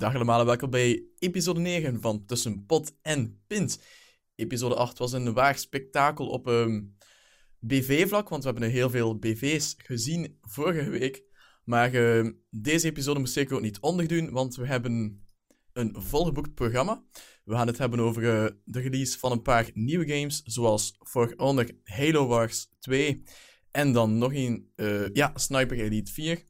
Dag allemaal en welkom bij episode 9 van Tussen Pot en Pint. Episode 8 was een waar spektakel op um, BV-vlak, want we hebben heel veel BV's gezien vorige week. Maar uh, deze episode moest zeker ook niet onderdoen, want we hebben een volgeboekt programma. We gaan het hebben over uh, de release van een paar nieuwe games, zoals For Honor Halo Wars 2 en dan nog een, uh, ja, Sniper Elite 4.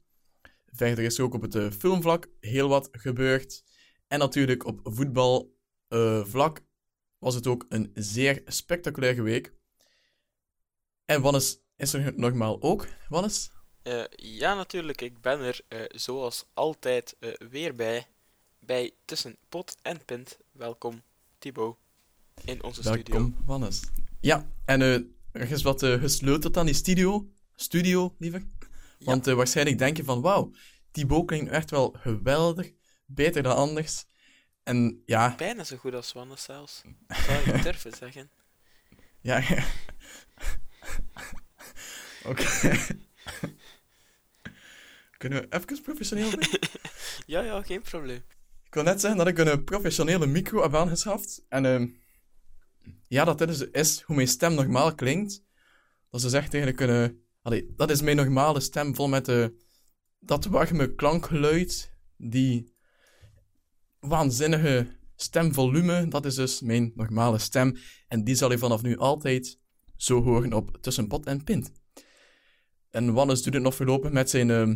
Verder is er ook op het uh, filmvlak heel wat gebeurd. En natuurlijk op voetbalvlak was het ook een zeer spectaculaire week. En Wannes is er nogmaal ook. Wannes? Uh, ja, natuurlijk. Ik ben er uh, zoals altijd uh, weer bij. Bij Tussen Pot en Pint. Welkom, Thibaut, in onze Welkom, studio. Welkom, Wannes. Ja, en er is wat gesleuteld aan die studio. Studio, liever. Want ja. waarschijnlijk denk je van, wauw, Thibaut klinkt echt wel geweldig. Beter dan anders. En ja... Bijna zo goed als Wannes zelfs. Zou ik durven zeggen. Ja, ja. Oké. Kunnen we even professioneel zijn? ja, ja, geen probleem. Ik wil net zeggen dat ik een professionele micro heb aangeschaft. En uh, ja, dat dit is, is, hoe mijn stem normaal klinkt. Dat is echt eigenlijk een... Allee, dat is mijn normale stem, vol met uh, dat warme klankgeluid. Die waanzinnige stemvolume. Dat is dus mijn normale stem. En die zal je vanaf nu altijd zo horen op Tussen Pot en Pint. En Wannes doet het nog voorlopig met zijn uh,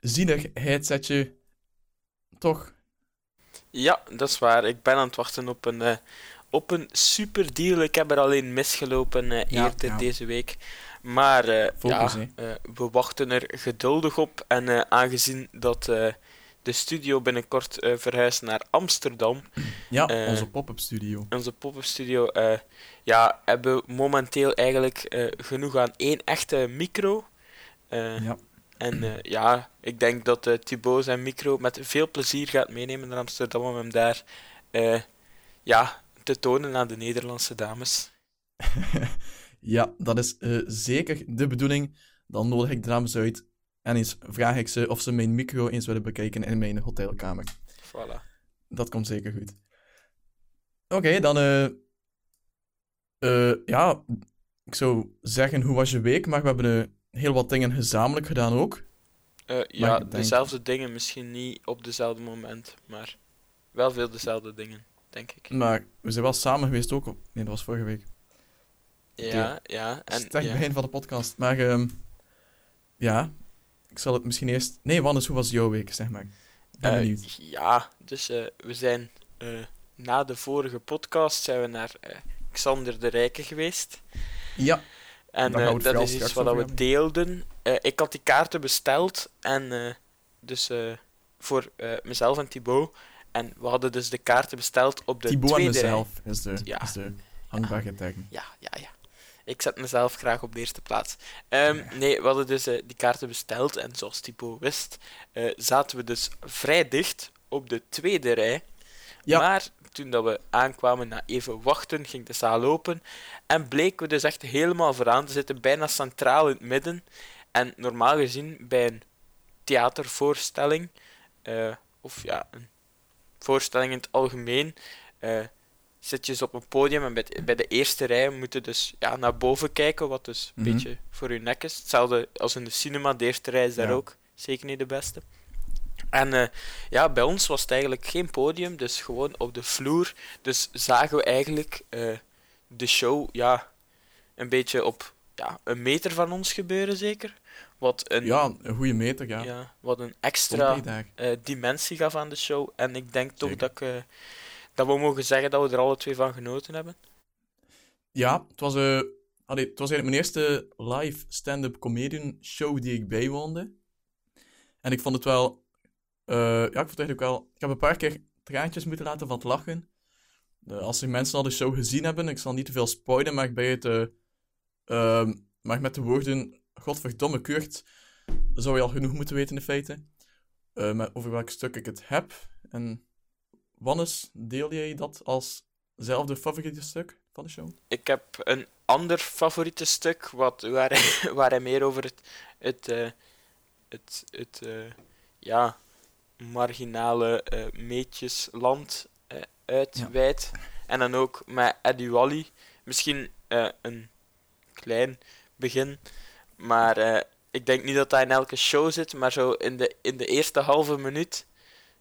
zielig headsetje. Toch? Ja, dat is waar. Ik ben aan het wachten op een, uh, op een super deal. Ik heb er alleen misgelopen uh, Ja, eerder ja. deze week. Maar uh, Focus, ja, uh, we wachten er geduldig op. En uh, aangezien dat de studio binnenkort verhuist naar Amsterdam, Ja, Eh, onze pop-up studio. onze pop-up studio, ja, hebben we momenteel eigenlijk genoeg aan één echte micro. Ja. En ja, ik denk dat Thibaut zijn micro met veel plezier gaat meenemen naar Amsterdam om hem daar ja, te tonen aan de Nederlandse dames. ja, dat is eh, zeker de bedoeling. Dan nodig ik de dames uit en eens vraag ik ze of ze mijn micro eens willen bekijken in mijn hotelkamer. Voilà. Dat komt zeker goed. Oké, dan... eh eh, ja, ik zou zeggen, hoe was je week? Maar we hebben heel wat dingen gezamenlijk gedaan ook. Ja, denk- dezelfde dingen, misschien niet op dezelfde moment, maar wel veel dezelfde dingen, denk ik. Maar we zijn wel samen geweest ook op... Nee, dat was vorige week. Ja, ja. En, Sterk ja. begin van de podcast. Maar ehm, ja, ik zal het misschien eerst... Nee, Wannes, hoe was jouw week, zeg maar? Ben Eh, benieuwd. ja, dus eh, we zijn eh, na de vorige podcast zijn we naar Xander de Rijke geweest. Ja, En het dat is iets wat we deelden. Ik had die kaarten besteld en dus voor mezelf en Thibaut. En we hadden dus de kaarten besteld op de Thibaut en tweede rij. mezelf is de, Ja. is de. Ja, ja, ja. Ik zet mezelf graag op de eerste plaats. Ehm, nee, we hadden dus eh, die kaarten besteld en zoals Thibaut wist, eh, zaten we dus vrij dicht op de tweede rij. Ja. Maar toen dat we aankwamen na even wachten, ging de zaal open en bleken we dus echt helemaal vooraan te zitten, bijna centraal in het midden. En normaal gezien bij een theatervoorstelling, eh, of ja, een voorstelling in het algemeen, eh, zit je dus op een podium en bij, de eerste rij moet je dus ja, naar boven kijken, wat dus een Mhm. beetje voor je nek is. Hetzelfde als in de cinema, de eerste rij is daar Ja. ook zeker niet de beste. En eh, ja, bij ons was het eigenlijk geen podium, dus gewoon op de vloer. Dus zagen we eigenlijk eh, de show ja, een beetje op ja, een meter van ons gebeuren, zeker. Wat een, Ja, een goede meter, ja. ja, wat een extra eh, dimensie gaf aan de show. En ik denk toch Zeker. dat, ik, dat we mogen zeggen dat we er alle twee van genoten hebben. Ja, het was, eh, allee, het was eigenlijk mijn eerste live stand-up comedian show die ik bijwoonde. En ik vond het wel Eh, ja, ik vond het eigenlijk wel... Ik heb een paar keer traantjes moeten laten van het lachen. Eh, als er mensen al de show gezien hebben, ik zal niet te veel spoilen, maar bij het... eh, ehm, maar met de woorden... Godverdomme, Kurt... Zou je al genoeg moeten weten in feite. Over welk stuk ik het heb. En... Wannes, deel jij dat als zelfde favoriete stuk van de show? Ik heb een ander favoriete stuk, wat, waar, hij, waar hij meer over het, het, eh, het, het eh, ja, marginale eh meetjesland eh uitweidt. En dan ook met Eddie Wally. Misschien eh, een klein begin, maar eh, ik denk niet dat hij in elke show zit, maar zo in de, in de eerste halve minuut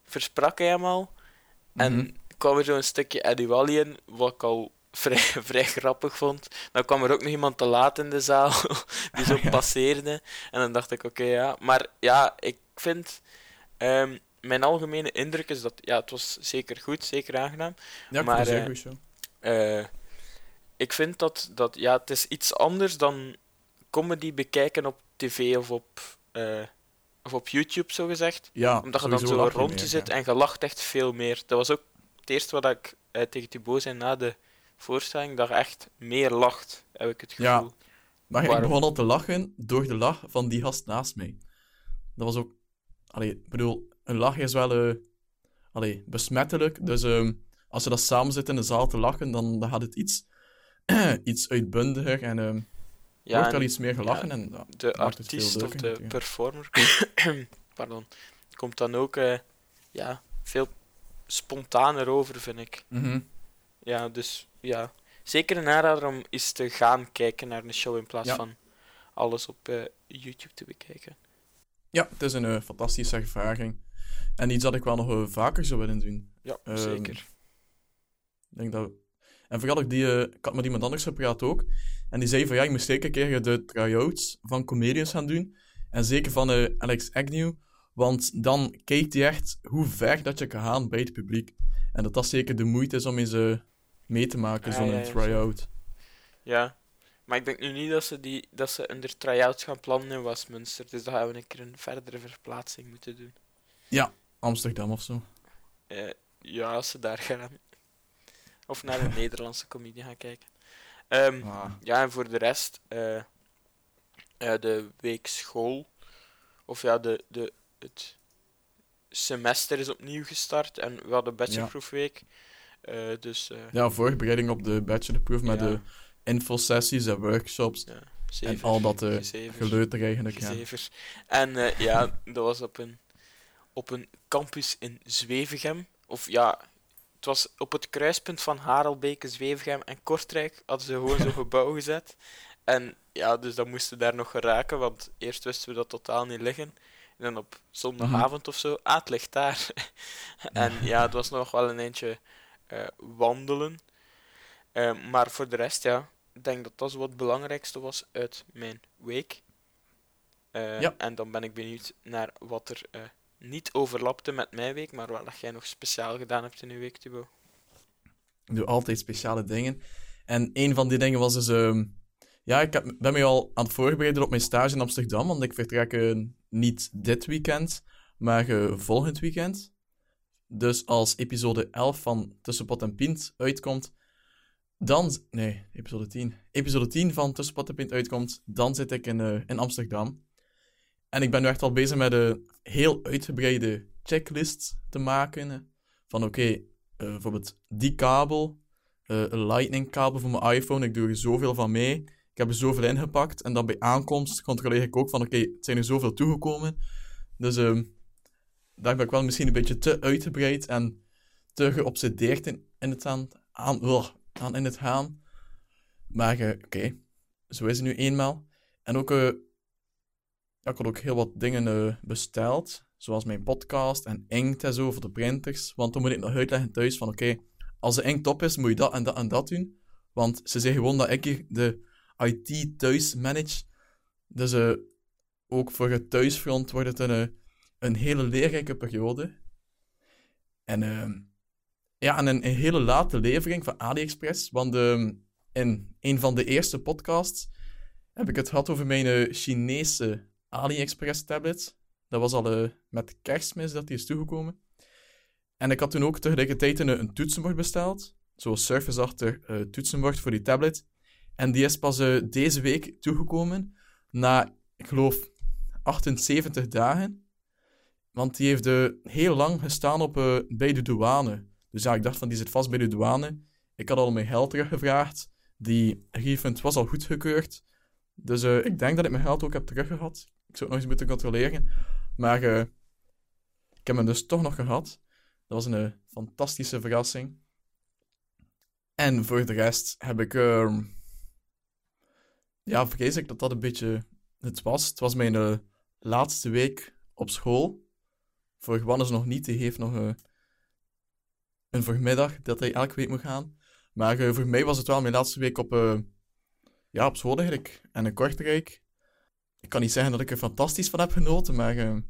versprak hij hem al. En Mhm. kwam er zo'n stukje Eddie Wally in, wat ik al vrij, vrij grappig vond. Dan kwam er ook nog iemand te laat in de zaal, die zo passeerde. En dan dacht ik, oké, ja. Maar ja, ik vind... ehm, mijn algemene indruk is dat... Ja, het was zeker goed, zeker aangenaam. Ja, Maar, eh. Eh, ik vind dat, dat... Ja, het is iets anders dan comedy bekijken op tv of op... eh, of op YouTube, zo gezegd Ja, omdat je dan zo lach je rond meer, je zit ja. en je lacht echt veel meer. Dat was ook het eerste wat ik eh, tegen Thibaut zei na de voorstelling, dat je echt meer lacht, heb ik het Ja. gevoel. Maar ik Waarom? begon al te lachen door de lach van die gast naast mij. Dat was ook... Allee, ik bedoel, een lach is wel eh allee, besmettelijk. Dus ehm, als je dat samen zit in de zaal te lachen, dan, dan gaat het iets, iets uitbundiger en ehm Ja, wordt en iets meer gelachen. en, de artiest of de natuurlijk. performer pardon, komt dan ook eh, ja, veel spontaner over, vind ik. Mhm. Ja, dus ja, zeker een aanrader om eens te gaan kijken naar een show in plaats Ja. van alles op eh, YouTube te bekijken. Ja, het is een eh, fantastische ervaring. En iets dat ik wel nog vaker zou willen doen. Ja, Ehm, zeker. Ik denk dat... En vooral ook die... ik had met iemand anders gepraat ook. En die zei van, ja, je moet zeker een keer de try-outs van comedians gaan doen. En zeker van eh, Alex Agnew. Want dan kijkt hij echt hoe ver dat je kan gaan bij het publiek. En dat dat zeker de moeite is om eens eh, mee te maken, Ah, zo'n ja, ja, try-out. Ja, maar ik denk nu niet dat ze, die, dat ze een der try-outs gaan plannen in Westminster. Dus dan gaan we een keer een verdere verplaatsing moeten doen. Amsterdam of zo. Eh, ja, als ze daar gaan. Of naar een Nederlandse comedie gaan kijken. Ehm, Ah. ja, en voor de rest, eh, eh, de week school. Of ja, de, de, het semester is opnieuw gestart en we hadden bachelorproefweek. Eh, dus Ja, voorbereiding op de bachelorproef met Ja. de infosessies en workshops. ja, En al dat gezever. geleuter eigenlijk. Ja. En ja, dat was op een, op een campus in Zwevegem. Of ja, het was op het kruispunt van Harelbeke, Zwevegem en Kortrijk. Hadden ze gewoon zo'n gebouw gezet. En ja, dus dan moesten we daar nog geraken, want eerst wisten we dat totaal niet liggen. En dan op zondagavond of zo, ah, het ligt daar. en ja, het was nog wel een eindje eh, wandelen. Eh, maar voor de rest, ja, ik denk dat dat wat het belangrijkste was uit mijn week. Eh, Ja. En dan ben ik benieuwd naar wat er niet overlapte met mijn week, maar wat dat jij nog speciaal gedaan hebt in je week, Thibaut. Ik doe altijd speciale dingen. En een van die dingen was dus... ehm, ja, ik heb, ben me al aan het voorbereiden op mijn stage in Amsterdam, want ik vertrek eh, niet dit weekend, maar eh, volgend weekend. Dus als episode 11 van Tussen Pot en Pint uitkomt, dan... Nee, episode 10. Episode 10 van Tussen Pot en Pint uitkomt, dan zit ik in, eh, in Amsterdam. En ik ben nu echt al bezig met een heel uitgebreide checklist te maken. Van oké, eh, bijvoorbeeld die kabel, eh, een lightning kabel voor mijn iPhone, ik doe er zoveel van mee. Ik heb er zoveel ingepakt en dan bij aankomst controleer ik ook van oké, het zijn er zoveel toegekomen. Dus ehm, daar ben ik wel misschien een beetje te uitgebreid en te geobsedeerd in, in het aan, aan, aan in het gaan. Maar eh, oké, zo is het nu eenmaal. En ook, ik had ook heel wat dingen eh, besteld, zoals mijn podcast en inkt en zo voor de printers. Want dan moet ik nog uitleggen thuis van oké, als de inkt op is, moet je dat en dat en dat doen. Want ze zeggen gewoon dat ik hier de IT thuis manage. Dus eh, ook voor het thuisfront wordt het een, eh, een hele leerrijke periode. En ja, en een, hele late levering van AliExpress. Want ehm, in een van de eerste podcasts heb ik het gehad over mijn Chinese AliExpress tablet. Dat was al uh, met kerstmis dat die is toegekomen. En ik had toen ook tegelijkertijd een, een toetsenbord besteld. Zo'n Surface-achtig uh, toetsenbord voor die tablet. En die is pas uh, deze week toegekomen. Na, ik geloof, 78 dagen. Want die heeft heel lang gestaan op, bij de douane. Dus ja, ik dacht van, die zit vast bij de douane. Ik had al mijn geld teruggevraagd. Die refund was al goedgekeurd. Dus ik denk dat ik mijn geld ook heb teruggehad. Ik zou het nog eens moeten controleren. Maar ik heb hem dus toch nog gehad. Dat was een fantastische verrassing. En voor de rest heb ik... Ehm, ja, vrees ik dat dat een beetje het was. Het was mijn laatste week op school. Voor Wannes nog niet. Die heeft nog uh, een voormiddag dat hij elke week moet gaan. Maar uh, voor mij was het wel mijn laatste week op, uh, ja, op school eigenlijk. En in Kortrijk. Ik kan niet zeggen dat ik er fantastisch van heb genoten, maar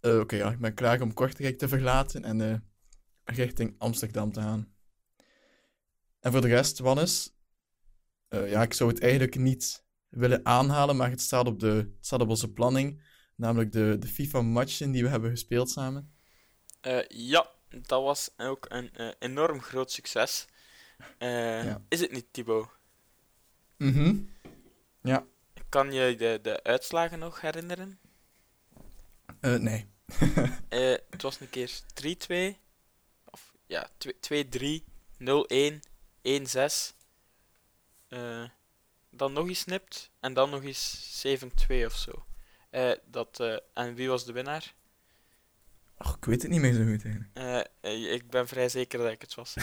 oké, ja, ik ben klaar om Kortrijk te verlaten en richting Amsterdam te gaan. En voor de rest, Wannes, ja, ik zou het eigenlijk niet willen aanhalen, maar het staat op, de, het staat op onze planning. Namelijk de, de FIFA-matchen die we hebben gespeeld samen. Ja, dat was ook een enorm groot succes. Ja. Is het niet, Thibaut? Mhm. Mm. Kan je de, de uitslagen nog herinneren? nee. het was een keer 3-2. Of ja, 2-3, 0-1, 1-6. dan nog eens snipt. En dan nog eens 7-2 of zo. Uh, dat, en wie was de winnaar? Och, ik weet het niet meer zo goed eigenlijk. Ik ben vrij zeker dat ik het was.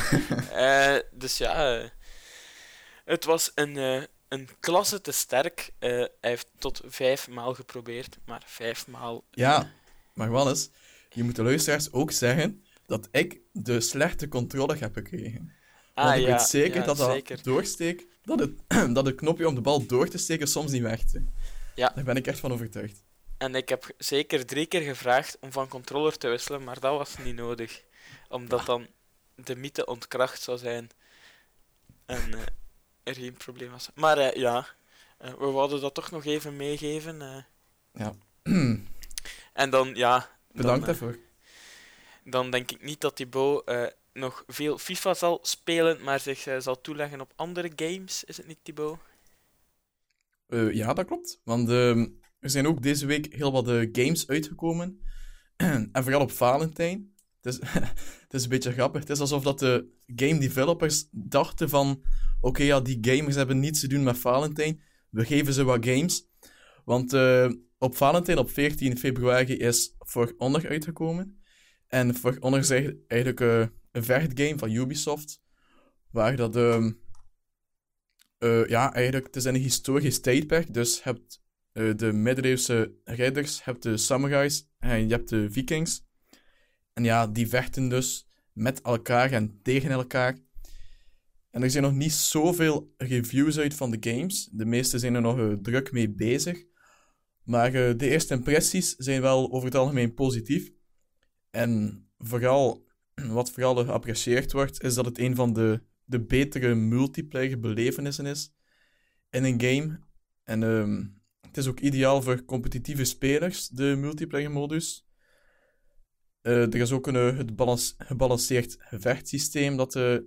dus ja, het was een, een klasse te sterk. hij heeft tot vijf maal geprobeerd, maar vijf maal. Ja, maar Wannes, je moet de luisteraars ook zeggen dat ik de slechte controle heb gekregen. Ah, Want ik ja, weet zeker ja, dat dat zeker. doorsteek, dat het, dat het knopje om de bal door te steken soms niet werkte. Ja. Daar ben ik echt van overtuigd. En ik heb zeker drie keer gevraagd om van controller te wisselen, maar dat was niet nodig. Omdat dan de mythe ontkracht zou zijn. En uh, er geen probleem was. Maar uh, ja, uh, we wilden dat toch nog even meegeven. Ja. en dan, ja... Bedankt dan, daarvoor. Dan denk ik niet dat Thibaut nog veel FIFA zal spelen, maar zich zal toeleggen op andere games. Is het niet, Thibaut? Ja, dat klopt. Want uh, er zijn ook deze week heel wat games uitgekomen. en vooral op Valentijn. Het is, een beetje grappig. Het is alsof dat de game developers dachten van... Oké, ja, die gamers hebben niets te doen met Valentijn. We geven ze wat games. Want uh, op Valentijn, op 14 februari, is For Honor uitgekomen. En For Honor is eigenlijk uh, een vechtgame van Ubisoft. Waar dat... Uh, ja, eigenlijk, het is een historisch tijdperk. Dus je hebt de middeleeuwse ridders, je hebt de samurais en je hebt de vikings. En ja, die vechten dus met elkaar en tegen elkaar. En er zijn nog niet zoveel reviews uit van de games. De meeste zijn er nog uh, druk mee bezig. Maar de eerste impressies zijn wel over het algemeen positief. En vooral, wat vooral geapprecieerd wordt, is dat het een van de de betere multiplayer belevenissen is in een game. En um, het is ook ideaal voor competitieve spelers, de multiplayer modus. Uh, er is ook een uh, het gebalanceerd gevechtssysteem dat uh,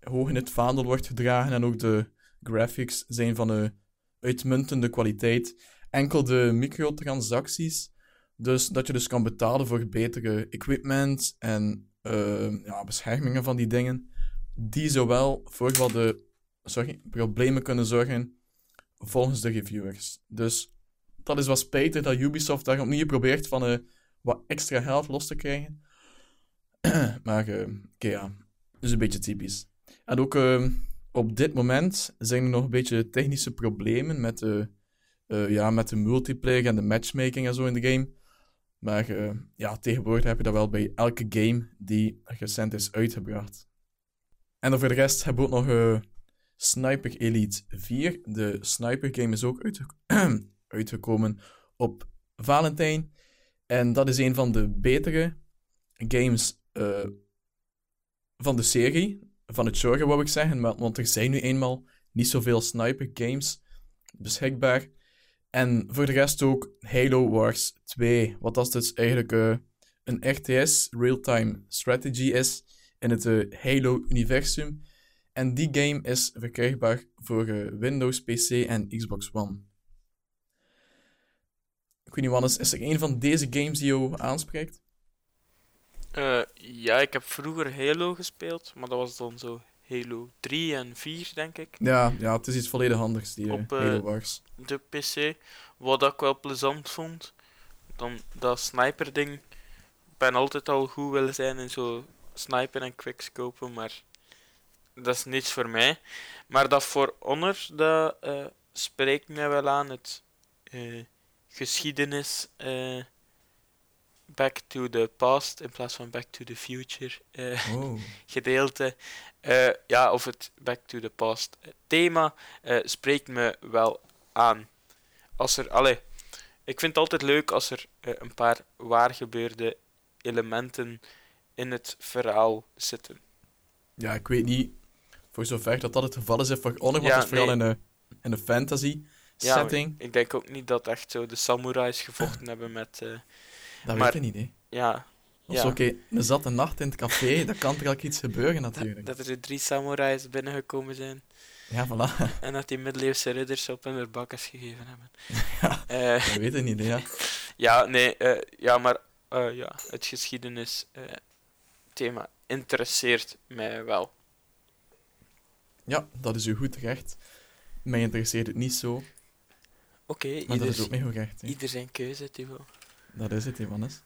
hoog in het vaandel wordt gedragen. En ook de graphics zijn van uitmuntende kwaliteit. Enkel de microtransacties, dus dat je dus kan betalen voor betere equipment en ja, beschermingen van die dingen die zowel voor wat de sorry, problemen kunnen zorgen volgens de reviewers. Dus dat is wat spijtig dat Ubisoft daar opnieuw probeert van uh, wat extra geld los te krijgen. maar uh, oké, ja, dus een beetje typisch. En ook uh, op dit moment zijn er nog een beetje technische problemen met de, ja, met de multiplayer en de matchmaking en zo in de game. Maar ja, tegenwoordig heb je dat wel bij elke game die recent is uitgebracht. En dan voor de rest hebben we ook nog uh, Sniper Elite 4. De Sniper game is ook uitge uitgekomen op Valentijn. En dat is een van de betere games uh, van de serie. Van het genre, wou ik zeggen. Want er zijn nu eenmaal niet zoveel sniper games beschikbaar. En voor de rest ook Halo Wars 2, wat dat dus eigenlijk eh, een RTS, real-time strategy is, in het eh, Halo-universum. En die game is verkrijgbaar voor eh, Windows, PC en Xbox One. Ik weet niet, Wannes, is er een van deze games die jou aanspreekt? Eh, ja, ik heb vroeger Halo gespeeld, maar dat was dan zo Halo 3 en 4, denk ik. Ja, ja het is iets volledig anders, die eh, Op, eh, Halo Wars. De PC. Wat ik wel plezant vond. Dan dat sniper ding. Ik ben altijd al goed willen zijn in zo snipen en quickscopen, maar dat is niets voor mij. Maar dat voor Honor, dat eh, spreekt mij wel aan. Het geschiedenis eh, Back to the Past in plaats van Back to the Future eh, Oh. gedeelte. Eh, ja, of het Back to the Past thema spreekt me wel aan. Als er, allee, ik vind het altijd leuk als er een paar waar gebeurde elementen in het verhaal zitten. Ja, ik weet niet voor zover dat dat het geval is want Ja, het is vooral nee. in een, in een fantasy setting. Ik denk ook niet dat echt zo de samurais gevochten hebben met. eh, Dat maar- weet je niet, hè. ja, Als ja. oké, een zatte nacht in het café, dan kan er ook iets gebeuren natuurlijk. dat er drie samurais binnengekomen zijn Ja, voilà. en dat die middeleeuwse ridders op hun bakkers gegeven hebben. Ja. Eh, Dat weet je niet. Ja. Ja, nee, eh, ja, maar eh, ja, het geschiedenis eh, thema interesseert mij wel. ja, dat is uw goed recht. Mij interesseert het niet zo, Oké, dat ieder, is ook niet goed recht. Hè. ieder zijn keuze, Thibaut. Dat is het, Johannes.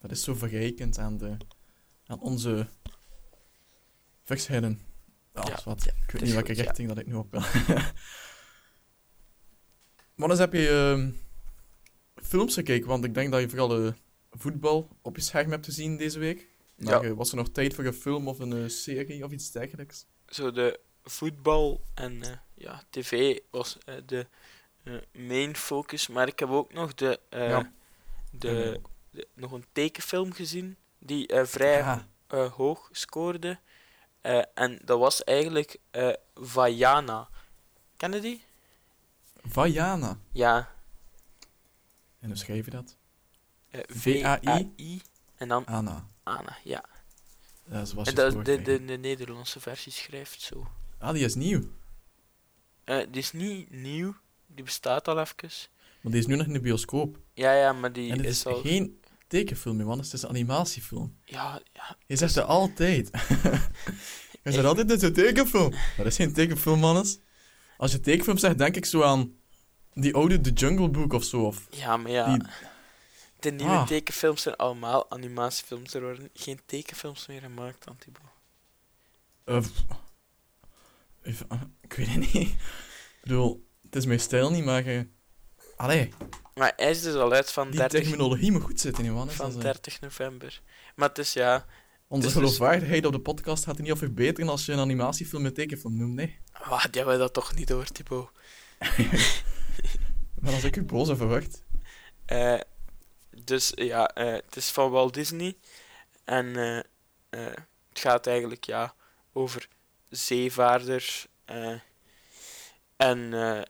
Dat is zo verrijkend aan, de, aan onze verschillen. Ah, Ja, is wat. ja, ik weet niet welke goed, ja. richting dat ik nu op wil. Wanneer heb je ehm, films gekeken? Want ik denk dat je vooral eh, voetbal op je scherm hebt gezien deze week. Maar Ja. eh, was er nog tijd voor een film of een eh, serie of iets dergelijks? Zo de voetbal en eh, ja, tv was de main focus, maar ik heb ook nog de, eh, Ja. de, de- nog een tekenfilm gezien die eh, vrij Ja, eh, hoog scoorde. Eh, en dat was eigenlijk eh Vaiana. Ken je die? Vaiana. Ja. En hoe schrijf je dat? eh, V-A-I? En dan Anna. Anna, ja. Dat is En dat, de, de, de Nederlandse versie schrijft zo. Ah, die is nieuw. Eh, die is niet nieuw, die bestaat al even. Maar die is nu nog in de bioscoop. Ja, ja, maar die En het is, is al. geen tekenfilm, man. Het is een animatiefilm. Ja, ja, Je zegt dat altijd. je zegt altijd, dit is een tekenfilm. Dat is geen tekenfilm, mannes. Als je tekenfilm zegt, denk ik zo aan die oude The Jungle Book of zo. Of... ja, maar ja. Die- De nieuwe Ah. tekenfilms zijn allemaal animatiefilms. Er worden geen tekenfilms meer gemaakt, Antibo. eh, even- ah, ik weet het niet. Ik bedoel, het is mijn stijl niet, maar... eh, allee, Maar hij is dus al uit van die 30, terminologie moet goed zitten, man. van 30 november. Maar het is ja. Onze dus- geloofwaardigheid op de podcast gaat er niet of verbeteren als je een animatiefilm een tekenfilm noemt, nee. Wat, die hebben dat toch niet door, Thibaut? Maar als ik u boos over word... Eh, dus ja, eh, het is van Walt Disney. En eh, eh, het gaat eigenlijk ja, over zeevaarders. eh, en eh,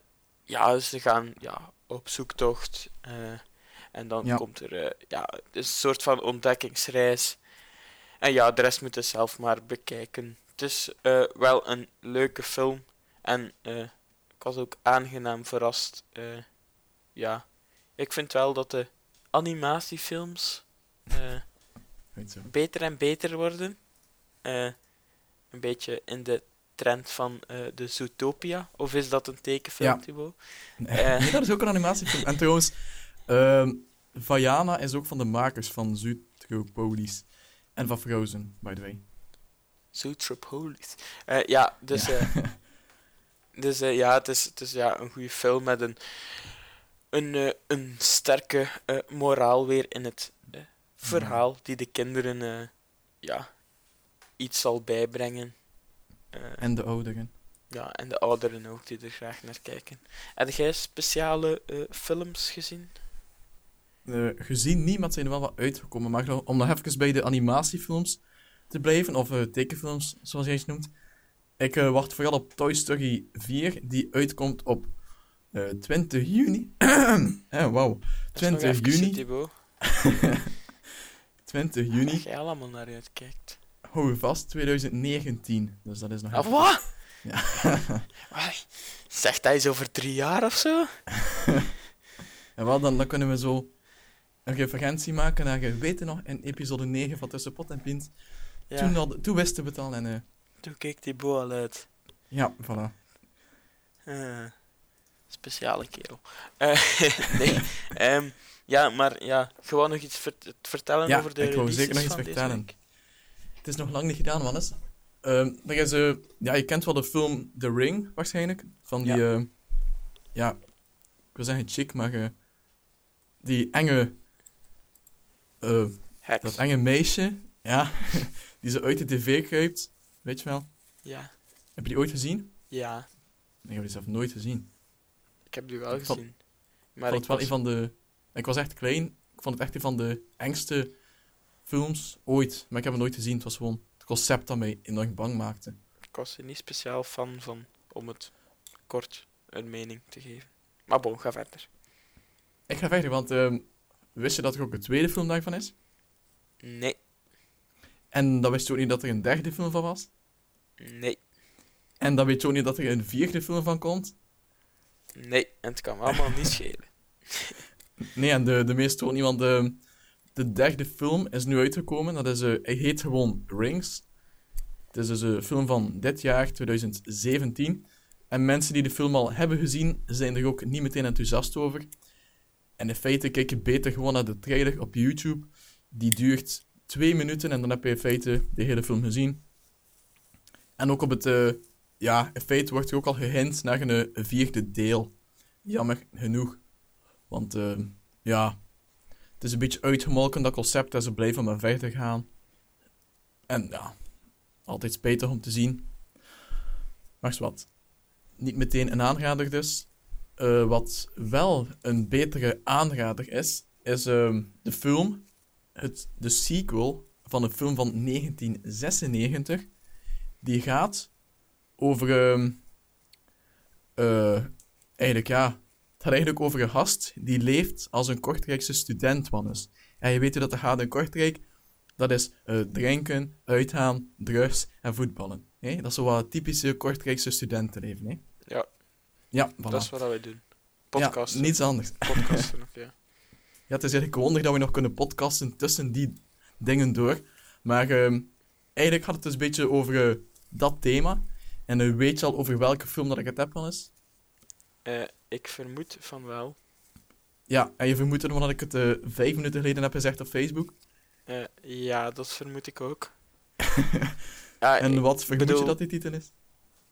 ja, ze gaan ja, op zoektocht. eh, en dan Ja. komt er eh, ja, een soort van ontdekkingsreis. En ja, de rest moet je zelf maar bekijken. Het is eh, wel een leuke film. En ik was ook aangenaam verrast. ja, ik vind wel dat de animatiefilms beter en beter worden. Een beetje in de trend van eh, de Zootopia. Of is dat een tekenfilm, Ja. Nee, Eh. nee, dat is ook een animatiefilm. En trouwens, ehm Vaiana is ook van de makers van Zootropolis. En van Frozen, by the way. Zootropolis. Eh ja, dus, Ja. dus ja, het is, het is ja, een goede film met een, een, een sterke moraal weer in het verhaal die de kinderen ja, iets zal bijbrengen. Eh, En de ouderen. Ja, en de ouderen ook die er graag naar kijken. Heb jij speciale eh, films gezien? Eh, gezien niet, maar het zijn er wel wat uitgekomen. Maar om nog even bij de animatiefilms te blijven, of tekenfilms, zoals jij ze noemt. Ik wacht vooral op Toy Story 4, die uitkomt op eh, 20 juni. eh, Wauw. Dat is nog 20 even, juni. Thibaut. 20 Dat juni. jij allemaal naar uitkijkt. Hou je vast, 2019. Dus dat is nog even- wat? Ja. Zegt hij eens over drie jaar of zo? En wel, dan, dan kunnen we zo een referentie maken naar, je weet nog, in episode 9 van Tussen Pot en Pint. Ja, Toen, toen, had, toen wisten we het al en eh, keek Thibaut al uit. ja, voilà. Eh, speciale kerel. Eh, nee, ehm, ja, maar ja, gewoon nog iets vert- vertellen Ja, over de ik releases zeker nog iets vertellen. Het is nog lang niet gedaan, Wannes. Er is, eh, ja, je kent wel de film The Ring, waarschijnlijk. Van die, ja, ja ik wil zeggen chick, maar eh, die enge, eh, dat enge meisje, ja, die zo uit de tv kruipt, weet je wel. Ja, Heb je die ooit gezien? ja, Nee, ik heb die zelf nooit gezien. ik heb die wel Ik vond- gezien. ik Maar vond ik het wel was, een van de... Ik was echt klein. Ik vond het echt een van de engste films ooit. Maar ik heb hem nooit gezien. Het was gewoon het concept dat mij enorm bang maakte. ik was er niet speciaal fan van om het kort een mening te geven. Maar bon, ga verder. Ik ga verder, want ehm, wist je dat er ook een tweede film daarvan is? Nee, En dan wist je ook niet dat er een derde film van was? nee, En dan weet je ook niet dat er een vierde film van komt? nee. En het kan me allemaal niet schelen. Nee, en de, de meeste ook niet, want de, de derde film is nu uitgekomen. Dat is, eh, hij heet gewoon Rings. Het is dus een film van dit jaar, 2017. En mensen die de film al hebben gezien, zijn er ook niet meteen enthousiast over. En in feite kijk je beter gewoon naar de trailer op YouTube. Die duurt twee minuten en dan heb je in feite de hele film gezien. En ook op het... eh, ja, in feite wordt er ook al gehint naar een, eh, vierde deel. Jammer genoeg. Want ja, is een beetje uitgemolken dat concept en ze blijven maar verder gaan. En ja, altijd spijtig om te zien. Maar wat. Niet meteen een aanrader dus. Eh, wat wel een betere aanrader is, is ehm, de film, het, de sequel van een film van 1996. Die gaat over, eh, eigenlijk ja, gaat eigenlijk over een gast die leeft als een Kortrijkse student, Wannes. En je weet hoe dat er gaat in Kortrijk. Dat is eh, drinken, uitgaan, drugs en voetballen. hè? Dat is zo wat het typische Kortrijkse studentenleven. hè? Ja, Ja, voilà. dat is wat wij doen. ja, Podcasten. niets anders. Podcasten ook, ja. Ja, het is eigenlijk wonder dat we nog kunnen podcasten tussen die dingen door. Maar ehm, eigenlijk gaat het dus een beetje over eh, dat thema. En eh, weet je al over welke film dat ik het heb, Wannes? Eh, ik vermoed van wel. Ja, en je vermoedt omdat ik het eh, vijf minuten geleden heb gezegd op Facebook. Eh, ja, dat vermoed ik ook. ja, En wat vermoed bedoel, je dat die titel is?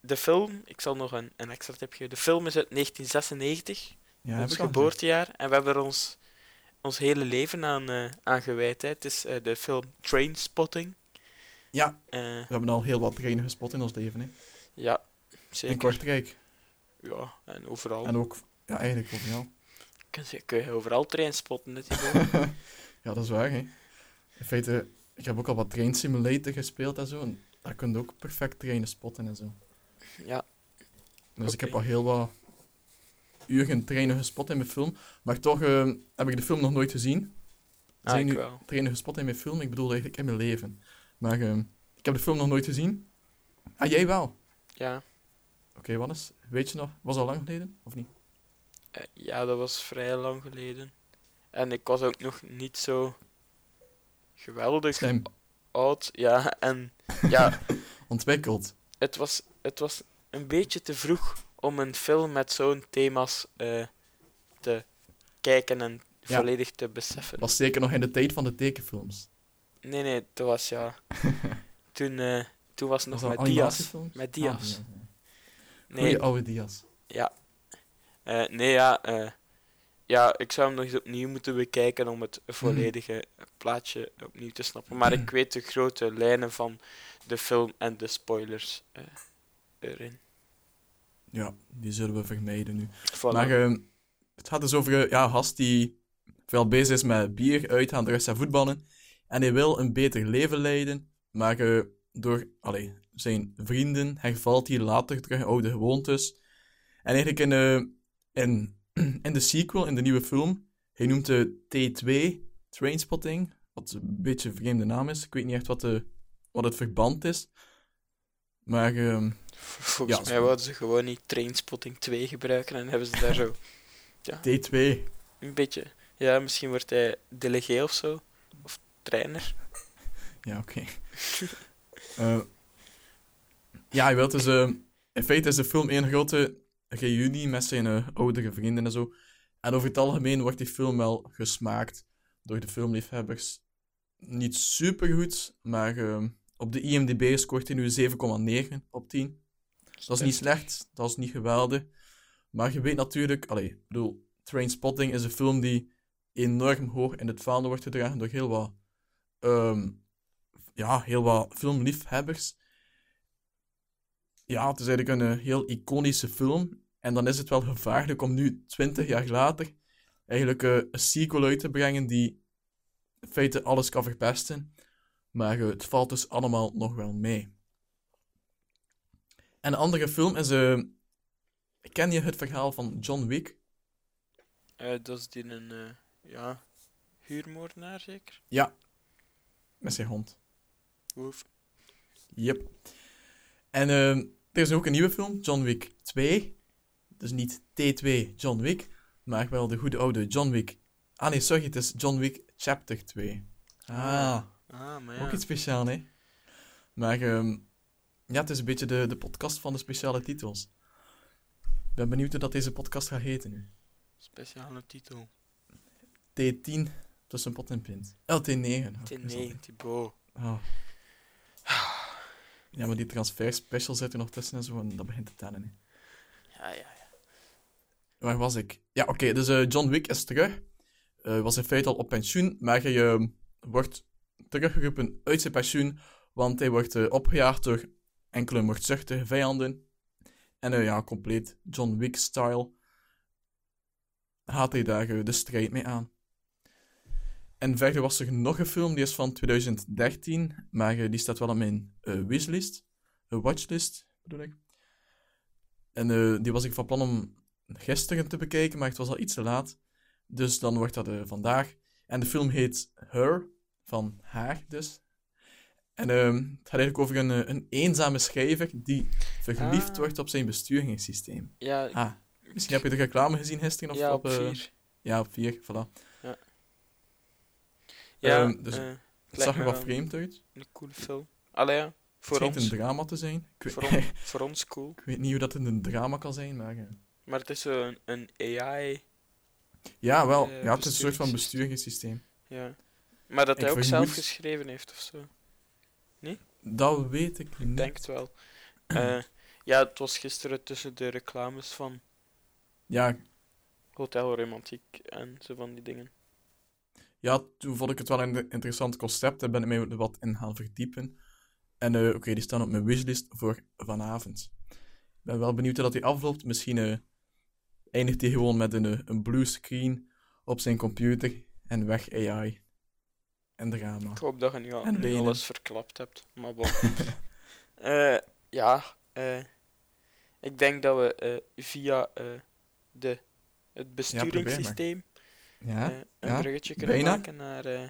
De film, ik zal nog een, een extra tip geven. De film is uit 1996, Ja, ons geboortejaar. En we hebben er ons, ons hele leven aan, eh, aan gewijd. Hè. Het is eh, de film Trainspotting. Ja, Eh, we hebben al heel wat treinen gespot in ons leven. Hè. ja, In zeker. Kortrijk. Ja, en overal. En ook, ja, eigenlijk overal. Kun, je, kun je overal train spotten? Ja, dat is waar, hè. In feite, ik heb ook al wat Train Simulator gespeeld en zo. En daar kun je ook perfect trainen spotten en zo. ja, Dus ik heb al heel wat uren trainen gespot in mijn film. Maar toch eh, heb ik de film nog nooit gezien. ah, Zijn nu wel. trainen gespot in mijn film? Ik bedoel eigenlijk in mijn leven. Maar eh, ik heb de film nog nooit gezien. Ah, jij wel? Ja. Oké, wat is? Weet je nog? Was dat al lang geleden? Of niet? Eh, ja, dat was vrij lang geleden. En ik was ook nog niet zo geweldig Slim. oud. Ja, en ja, Ontwikkeld. het was, het was een beetje te vroeg om een film met zo'n thema's eh, te kijken en Ja. volledig te beseffen. Was zeker nog in de tijd van de tekenfilms. Nee, nee, dat was ja. toen, eh, toen was het nog Was met Diaz. animatiefilms? Met Diaz. Ah, ja, ja. Nee, Goeie oude Diaz. ja. Eh, nee, ja. eh, ja, ik zou hem nog eens opnieuw moeten bekijken om het volledige plaatje opnieuw te snappen. Maar ik weet de grote lijnen van de film en de spoilers eh, erin. Ja, die zullen we vermijden nu. Voilà. Maar ehm, het gaat dus over ja, gast die veel bezig is met bier, uitgaan, drugs en voetballen. En hij wil een beter leven leiden, maar door allee, zijn vrienden hervalt hij later terug in oude gewoontes. En eigenlijk in, eh, En in de sequel, in de nieuwe film, hij noemt de T2 Trainspotting, wat een beetje een vreemde naam is. Ik weet niet echt wat, de, wat het verband is. Maar ehm, Volgens Ja, mij wouden ze gewoon niet Trainspotting 2 gebruiken en hebben ze daar zo T2, een beetje... Ja, misschien wordt hij delegé of zo. Of trainer. ja oké. Eh, ja, je wilt dus... eh, in feite is de film één grote reunie met zijn eh, oudere vrienden en zo. En over het algemeen wordt die film wel gesmaakt door de filmliefhebbers. Niet super goed, maar op de IMDb scoort hij nu 7,9 op 10. Dat is niet slecht, dat is niet geweldig. Maar je weet natuurlijk, allee, ik bedoel, Trainspotting is een film die enorm hoog in het vaandel wordt gedragen door heel wat, ehm, ja, heel wat filmliefhebbers. Ja, het is eigenlijk een eh, heel iconische film. En dan is het wel gevaarlijk om nu, 20 jaar later, eigenlijk eh, een sequel uit te brengen die in feite alles kan verpesten. Maar eh, het valt dus allemaal nog wel mee. En een andere film is... ken je het verhaal van John Wick? Dat is die een... ja... Huurmoordenaar, zeker? Ja. Met zijn hond. Oef. Yep. En eh, er is ook een nieuwe film, John Wick 2. Dus niet T2 John Wick, maar wel de goede oude John Wick. Ah nee, sorry, het is John Wick Chapter 2. Ah, Ah, maar ja. ook iets speciaals, hè? Maar ehm, ja, het is een beetje de, de podcast van de speciale titels. Ik ben benieuwd hoe dat deze podcast gaat heten nu. Speciale titel. T10 tussen pot en pint. Oh, T9. Oh, ik wist dat T9, Thibaut. Oh. Ja, maar die transfer special zit er nog tussen en zo, en dat begint te tellen. Hè. Ja, ja, ja. Waar was ik? Ja, oké, dus eh, John Wick is terug. Eh was in feite al op pensioen, maar hij eh, wordt teruggeroepen uit zijn pensioen, want hij wordt opgejaagd door enkele moordzuchtige vijanden. En ja, compleet John Wick-style gaat hij daar de strijd mee aan. En verder was er nog een film, die is van 2013, maar eh, die staat wel op mijn eh, wishlist. Een watchlist, bedoel ik. En eh, die was ik van plan om gisteren te bekijken, maar het was al iets te laat. Dus dan wordt dat vandaag. En de film heet Her, van haar dus. En ehm, het gaat eigenlijk over een, een eenzame schrijver die verliefd Ah. wordt op zijn besturingssysteem. Ja, Ah, misschien heb je de reclame gezien gisteren? Of ja op eh, vier. Ja, op vier, voilà. Ja, ehm, dus eh, Het zag er wat vreemd uit. Een coole film. Allee, ja. Voor het ons. een drama te zijn. Ik Voor, on- voor ons cool. ik weet niet hoe dat in een drama kan zijn, maar... Maar het is zo een, een AI. Ja, wel. Eh, ja, het is een soort van besturingssysteem. Ja. Maar dat Ik hij ook zelf geschreven heeft of zo. Dat weet ik niet. Ik denk het wel. Eh, ja, het was gisteren tussen de reclames van Ja, Hotel Romantiek en zo van die dingen. Ja, toen vond ik het wel een interessant concept en ben ik mij er wat in gaan verdiepen. En eh, oké, die staan op mijn wishlist voor vanavond. Ik ben wel benieuwd hoe dat die afloopt. Misschien eh, eindigt hij gewoon met een, eh, een blue screen op zijn computer en weg AI. En drama. Ik hoop dat je nu, al, En alles verklapt hebt. Maar bon. Ja, ik denk dat we via de, het besturingssysteem Ja, eh, een ja, bruggetje kunnen bijna. maken naar, eh,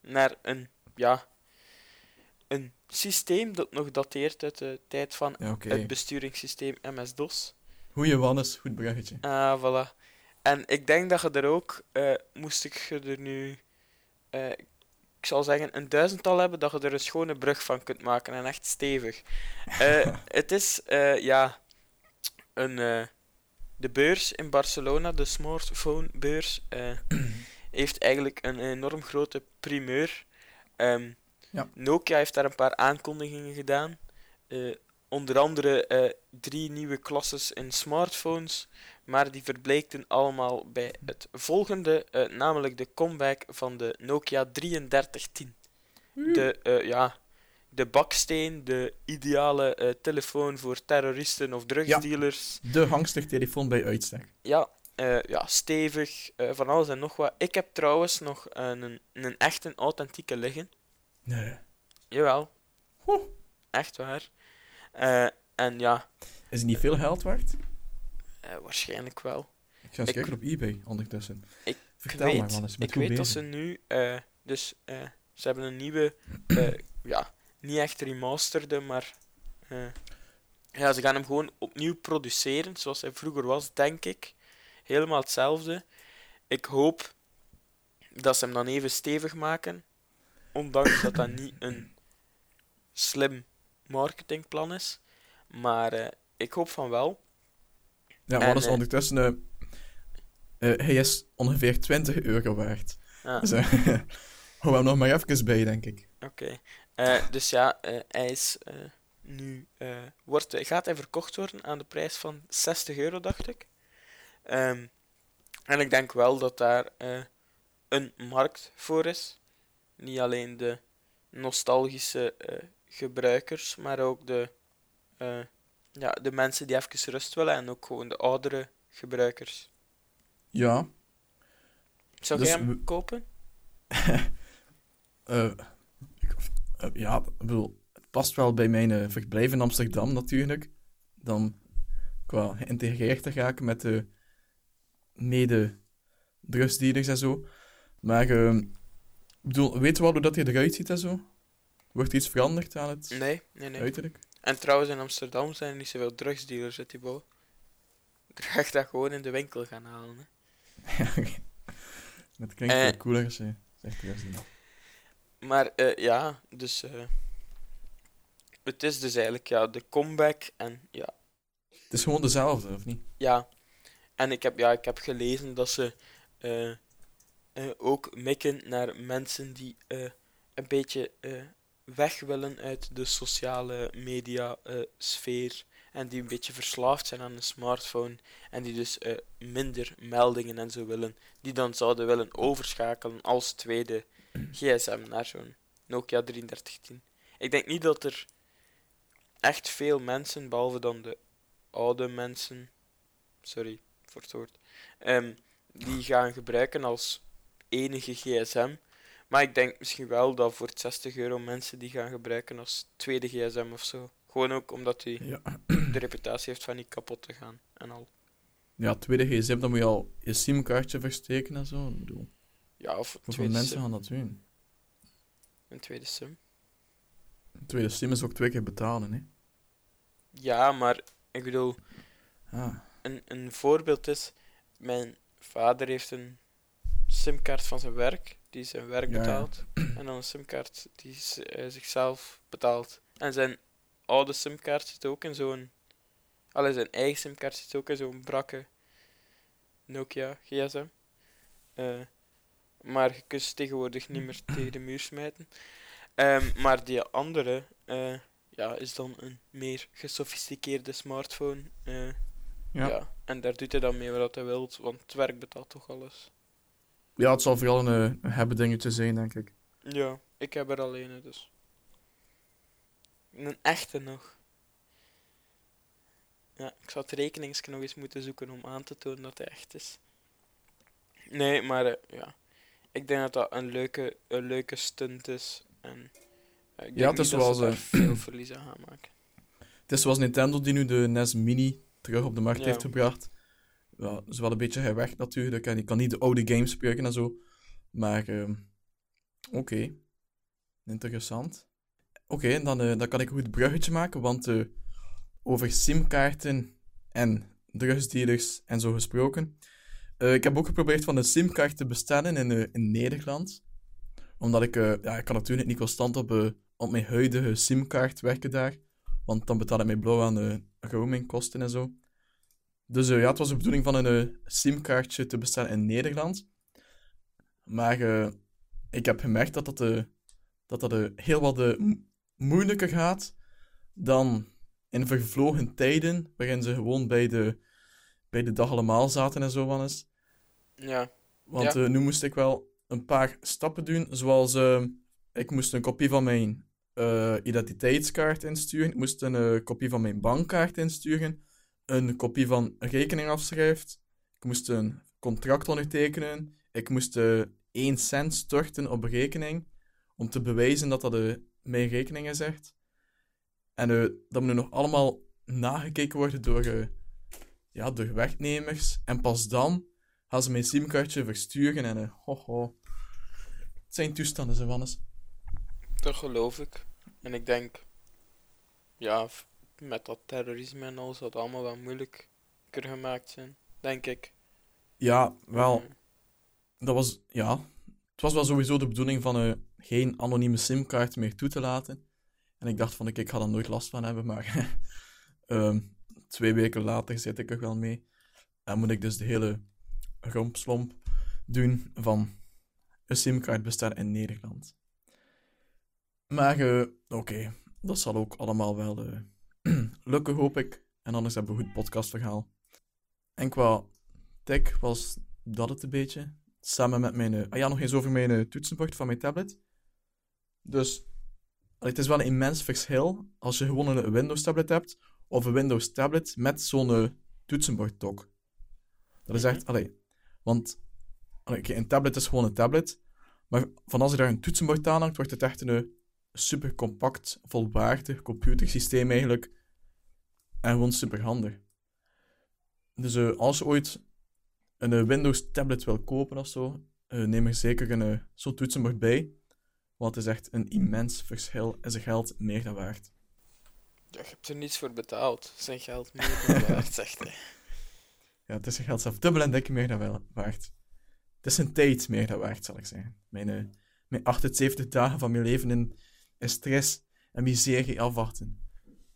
naar een, ja, een systeem dat nog dateert uit de tijd van ja het besturingssysteem MS-DOS. Goeie Wannes, goed bruggetje. Ah, voilà. En ik denk dat je er ook, eh, moest ik je er nu, ik zal zeggen, een duizendtal hebben, dat je er een schone brug van kunt maken en echt stevig. Het is, ja, een, de beurs in Barcelona, de smartphone-beurs, eh, heeft eigenlijk een enorm grote primeur. Ehm, Ja. Nokia heeft daar een paar aankondigingen gedaan. Eh, onder andere eh, drie nieuwe klasses in smartphones. Maar die verbleekten allemaal bij het volgende, namelijk de comeback van de Nokia 3310. De, eh, ja, de baksteen, de ideale eh, telefoon voor terroristen of drugsdealers. De hangstertelefoon bij uitstek. Ja, eh, ja stevig, eh, van alles en nog wat. Ik heb trouwens nog een, een, een echte authentieke liggen. Nee. Jawel, Oeh. echt waar. En ja, Is het niet veel geld waard? waarschijnlijk wel. ga eens Ik- kijken op eBay ondertussen. Ik Vertel weet, maar, met ik weet dat ze nu, eh, dus ze hebben een nieuwe, ja, niet echt remasterde, maar eh, ja, ze gaan hem gewoon opnieuw produceren, zoals hij vroeger was, denk ik. Helemaal hetzelfde. Ik hoop dat ze hem dan even stevig maken, ondanks dat dat niet een slim marketingplan is. Maar eh, ik hoop van wel. Ja, maar is eh, ondertussen... hij is ongeveer 20 euro waard. Ah. Dus hou hem nog maar even bij, denk ik. Oké. Eh, dus ja, eh, hij is eh, nu. wordt, gaat hij verkocht worden aan de prijs van 60 euro, dacht ik. Ehm, en ik denk wel dat daar een markt voor is. Niet alleen de nostalgische gebruikers, maar ook de, ja, de mensen die even rust willen en ook gewoon de oudere gebruikers. Ja, Zou Dus jij hem kopen? eh, ja, ik bedoel, het past wel bij mijn eh, verblijf in Amsterdam natuurlijk. Dan qua geïntegreerd te raken met de mede-drugsdealers en zo. Maar, eh, ik bedoel, weet je wel hoe dat hij eruit ziet en zo? Wordt er iets veranderd aan het Nee, nee, nee. uiterlijk? En trouwens, in Amsterdam zijn er niet zoveel drugsdealers, die bouw. Je gaat dat gewoon in de winkel gaan halen. Hè. Dat klinkt Eh. veel cooler als je zegt drugsdealer. Maar eh, ja, dus. eh, het is dus eigenlijk ja, de comeback. En ja, Het is gewoon dezelfde, of niet? ja. En ik heb, ja, ik heb gelezen dat ze eh, eh, ook mikken naar mensen die eh, een beetje weg willen uit de sociale media sfeer. En die een beetje verslaafd zijn aan een smartphone. En die dus minder meldingen en zo willen. Die dan zouden willen overschakelen als tweede gsm naar zo'n Nokia 3310. Ik denk niet dat er echt veel mensen, behalve dan de oude mensen, sorry voor het woord, ehm, die gaan gebruiken als enige gsm. Maar ik denk misschien wel dat voor het 60 euro mensen die gaan gebruiken als tweede gsm of zo. Gewoon ook omdat hij Ja. de reputatie heeft van niet kapot te gaan en al. Ja, tweede gsm, dan moet je al je simkaartje versteken en zo. Ik bedoel, Ja, of hoeveel mensen sim, gaan dat doen? een tweede sim. Een tweede sim is ook twee keer betalen, hè. Ja, maar ik bedoel, Ah, een, een voorbeeld is, mijn vader heeft een simkaart van zijn werk, die zijn werk Ja, ja. betaalt, en dan een simkaart die hij zichzelf betaalt. En zijn oude simkaart zit ook in zo'n, allee, zijn eigen simkaart zit ook in zo'n brakke Nokia gsm. Eh, maar je kunt tegenwoordig niet meer tegen de muur smijten. Ehm, maar die andere eh, ja, is dan een meer gesofisticeerde smartphone. eh, ja. ja. en daar doet hij dan mee wat hij wilt, want het werk betaalt toch alles. ja, het zal vooral een, eh, hebben dingetje zijn, denk ik. Ja, ik heb er alleen een, dus. Een echte nog. Ja, ik zou het rekeningsje nog eens moeten zoeken om aan te tonen dat hij echt is. Nee, maar ja. Ik denk dat dat een leuke, een leuke stunt is. En ik Ja, het is zoals, veel verlies aan gaan maken. Het is zoals Nintendo die nu de NES Mini terug op de markt Ja. heeft gebracht. Ja, dat is wel een beetje weg natuurlijk. En die kan niet de oude games spelen en zo. Maar, ehm, oké. Interessant. Oké, en dan, eh, dan kan ik een goed bruggetje maken, want eh, over simkaarten en drugsdealers en zo gesproken. Eh, ik heb ook geprobeerd van een simkaart te bestellen in, eh, in Nederland. Omdat ik, eh, ja, ik kan natuurlijk niet constant op, op mijn huidige simkaart werken daar. Want dan betaal ik mij blauw aan de roamingkosten en zo. Dus ja, het was de bedoeling van een simkaartje te bestellen in Nederland. Maar ik heb gemerkt dat dat, dat, dat heel wat mo- moeilijker gaat dan in vervlogen tijden, waarin ze gewoon bij de, bij de dag allemaal zaten en zo van eens. Ja, Want Ja. eh, nu moest ik wel een paar stappen doen, zoals eh, ik moest een kopie van mijn eh, identiteitskaart insturen, ik moest een kopie van mijn bankkaart insturen, een kopie van een rekeningafschrift, ik moest een contract ondertekenen, ik moest eh 1 cent storten op rekening, om te bewijzen dat dat mijn rekening is echt. En dat moet nu nog allemaal nagekeken worden door, ja, door werknemers. En pas dan gaan ze mijn simkaartje versturen en uh, ho, ho. Het zijn toestanden, ze Wannes. Dat geloof ik. En ik denk, ja, met dat terrorisme en al zou het allemaal wel moeilijker gemaakt zijn. Denk ik. Ja, wel. Mhm. Dat was, ja. Het was wel sowieso de bedoeling van eh, geen anonieme simkaart meer toe te laten. En ik dacht van, ik, ik ga er nooit last van hebben, maar ehm, twee weken later zit ik er wel mee. En moet ik dus de hele rompslomp doen van een simkaart bestaan in Nederland. Maar eh, oké, dat zal ook allemaal wel eh, lukken, hoop ik. En anders hebben we een goed podcastverhaal. En qua tech was dat het een beetje. Samen met mijn... eh, ah ja, nog eens over mijn toetsenbord van mijn tablet. Dus het is wel een immens verschil als je gewoon een Windows tablet hebt of een Windows tablet met zo'n eh, toetsenbord. Dat is echt... Allee, want allee, oké, een tablet is gewoon een tablet. Maar van als je daar een toetsenbord aan hangt, wordt het echt een eh, super compact, volwaardig computersysteem eigenlijk. En gewoon super handig. Dus eh, als je ooit een Windows tablet wil kopen of zo, neem er zeker een zo'n toetsenbord bij. Want het is echt een immens verschil en zijn geld meer dan waard. Ja, je hebt er niets voor betaald. Zijn geld meer dan waard, zegt hij. Ja, het is zijn geld zelf dubbel en dik meer dan wel waard. Het is een tijd meer dan waard, zal ik zeggen. Mijn, eh, mijn 78 dagen van mijn leven in, in stress en miserie afwachten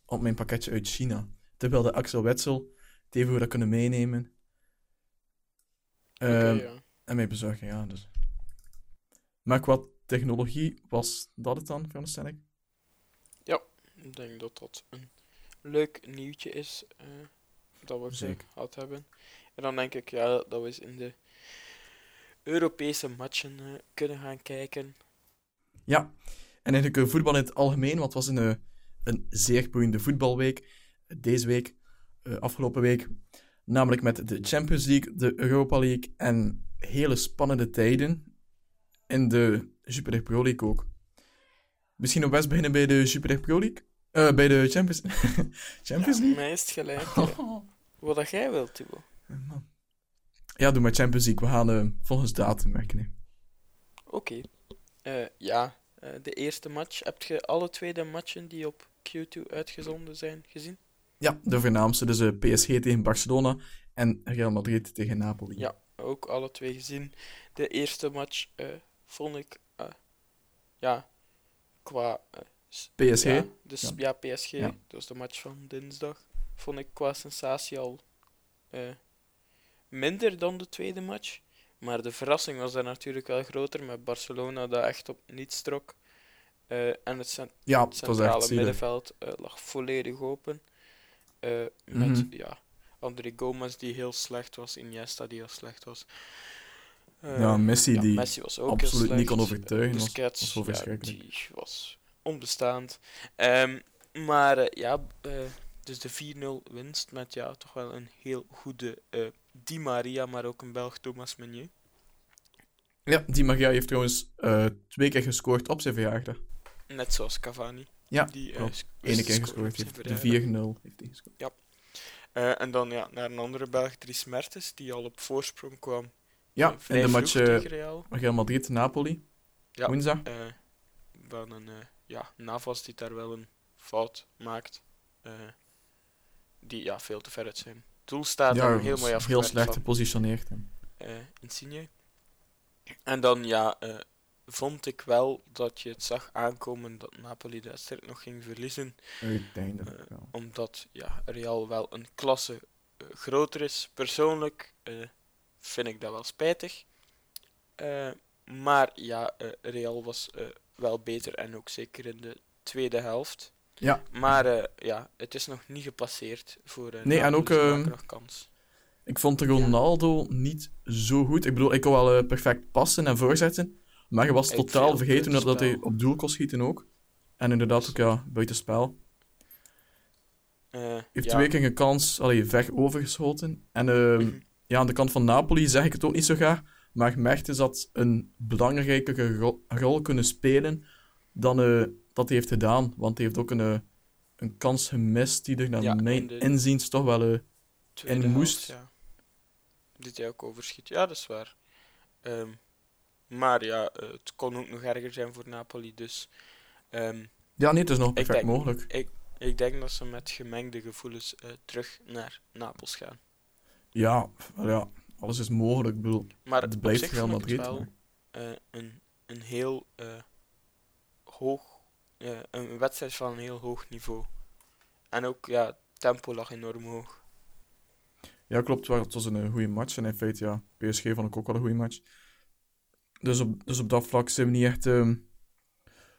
op mijn pakketje uit China. Terwijl de Axel Wetzel het even goed had kunnen meenemen. Ehm, ja. En mij bezorgen, ja. Dus. Maar qua technologie was dat het dan, veronderstel ik? Ik denk dat dat een leuk nieuwtje is eh, dat we Zeker. gehad hebben. En dan denk ik ja, dat we eens in de Europese matchen eh, kunnen gaan kijken. Ja. En eigenlijk eh, voetbal in het algemeen, want het was een, een zeer boeiende voetbalweek. Deze week, afgelopen week. Namelijk met de Champions League, de Europa League en hele spannende tijden in de Super League Pro League ook. Misschien nog best beginnen bij de Super League Pro League? Eh, bij de Champions, Champions League? Mij is het gelijk. wat dat jij wilt, Thibaut. Ja, doe maar Champions League. We gaan eh, volgens datum werken. Oké. Eh, ja, eh, de eerste match. Heb je alle twee de matchen die op Q2 uitgezonden zijn gezien? Ja, de voornaamste. Dus eh, PSG tegen Barcelona en Real Madrid tegen Napoli. Ja, ook alle twee gezien. De eerste match eh, vond ik, eh, ja, qua PSG? Ja, dus Ja. ja, PSG. Ja. Dat was de match van dinsdag. Vond ik qua sensatie al eh, minder dan de tweede match. Maar de verrassing was daar natuurlijk wel groter met Barcelona dat echt op niets trok. Eh, en het cent- Ja, het was centrale middenveld eh, lag volledig open. Eh, met Mhm. ja, André Gomez die heel slecht was, Iniesta die heel slecht was. Eh, Ja, Messi ja, die Messi was ook absoluut heel niet kon overtuigen, was- Busquets, was verschrikkelijk. die was onbestaand. Ehm, maar eh, ja, eh, dus de 4-0 winst met ja, toch wel een heel goede eh, Di Maria, maar ook een Belg Thomas Meunier. Ja, Di Maria heeft trouwens twee keer gescoord op zijn verjaardag. Net zoals Cavani. Ja, die wist Ene keer gescoord heeft. De 4-0 heeft hij gescoord. Eh, en dan ja, naar een andere Belg, Dries Mertens, die al op voorsprong kwam. Ja, in de match Real. Madrid-Napoli. Ja. Woensdag. Van een, ja, Navas die daar wel een fout maakt. eh, die ja, veel te ver uit zijn doel staat ja, heel mooi heel afgewerkt slecht van gepositioneerd. eh, Insigne. En dan ja, eh, vond ik wel dat je het zag aankomen dat Napoli de wedstrijd nog ging verliezen. Uiteindelijk Eh, wel. Omdat ja, Real wel een klasse groter is. Persoonlijk eh, vind ik dat wel spijtig. Maar ja, Real was wel beter en ook zeker in de tweede helft. Ja, Maar eh, ja, het is nog niet gepasseerd voor eh Nee, en ook, maken ehm, nog kans. ik vond de Ronaldo niet zo goed. Ik bedoel, ik kon wel eh, perfect passen en voorzetten. Maar je was totaal vergeten dat, dat hij op doel kon schieten ook. En inderdaad ook, ja, buitenspel. Eh, heeft ja, twee keer een kans allee, ver overgeschoten. En ehm, mhm. ja, aan de kant van Napoli zeg ik het ook niet zo graag. Maar Mertens had een belangrijkere ro- rol kunnen spelen dan eh, dat hij heeft gedaan. Want hij heeft ook een, eh, een kans gemist die er naar Ja, mijn in inziens toch wel eh, En helft, moest- ja. Dit hij ook overschiet. Ja, dat is waar. Ehm, maar ja, het kon ook nog erger zijn voor Napoli. Dus ehm, Ja, nee, het is nog perfect denk, mogelijk. ik, ik denk dat ze met gemengde gevoelens terug naar Napels gaan. Ja, ja, alles is mogelijk. Ik bedoel, Maar Het blijft Real Madrid, wel eh, een, een heel eh, hoog, eh, een wedstrijd van een heel hoog niveau. En ook, ja, het tempo lag enorm hoog. Ja, klopt. Het was een goede match. En in feite, ja, PSG vond ik ook wel een goede match. Dus op, dus op dat vlak zijn we niet echt... ehm,